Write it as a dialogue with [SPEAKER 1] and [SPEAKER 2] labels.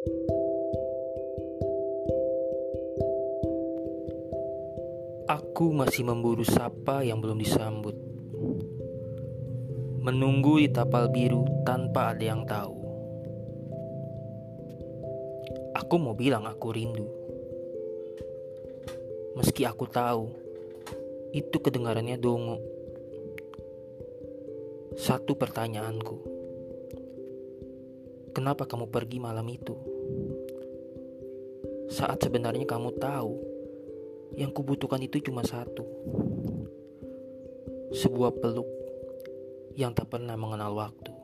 [SPEAKER 1] Aku masih memburu sapa yang belum disambut. Menunggu di tapal biru tanpa ada yang tahu. Aku mau bilang aku rindu. Meski aku tahu itu kedengarannya dongo. Satu pertanyaanku. Kenapa kamu pergi malam itu? Saat sebenarnya kamu tahu yang kubutuhkan itu cuma satu. Sebuah peluk yang tak pernah mengenal waktu.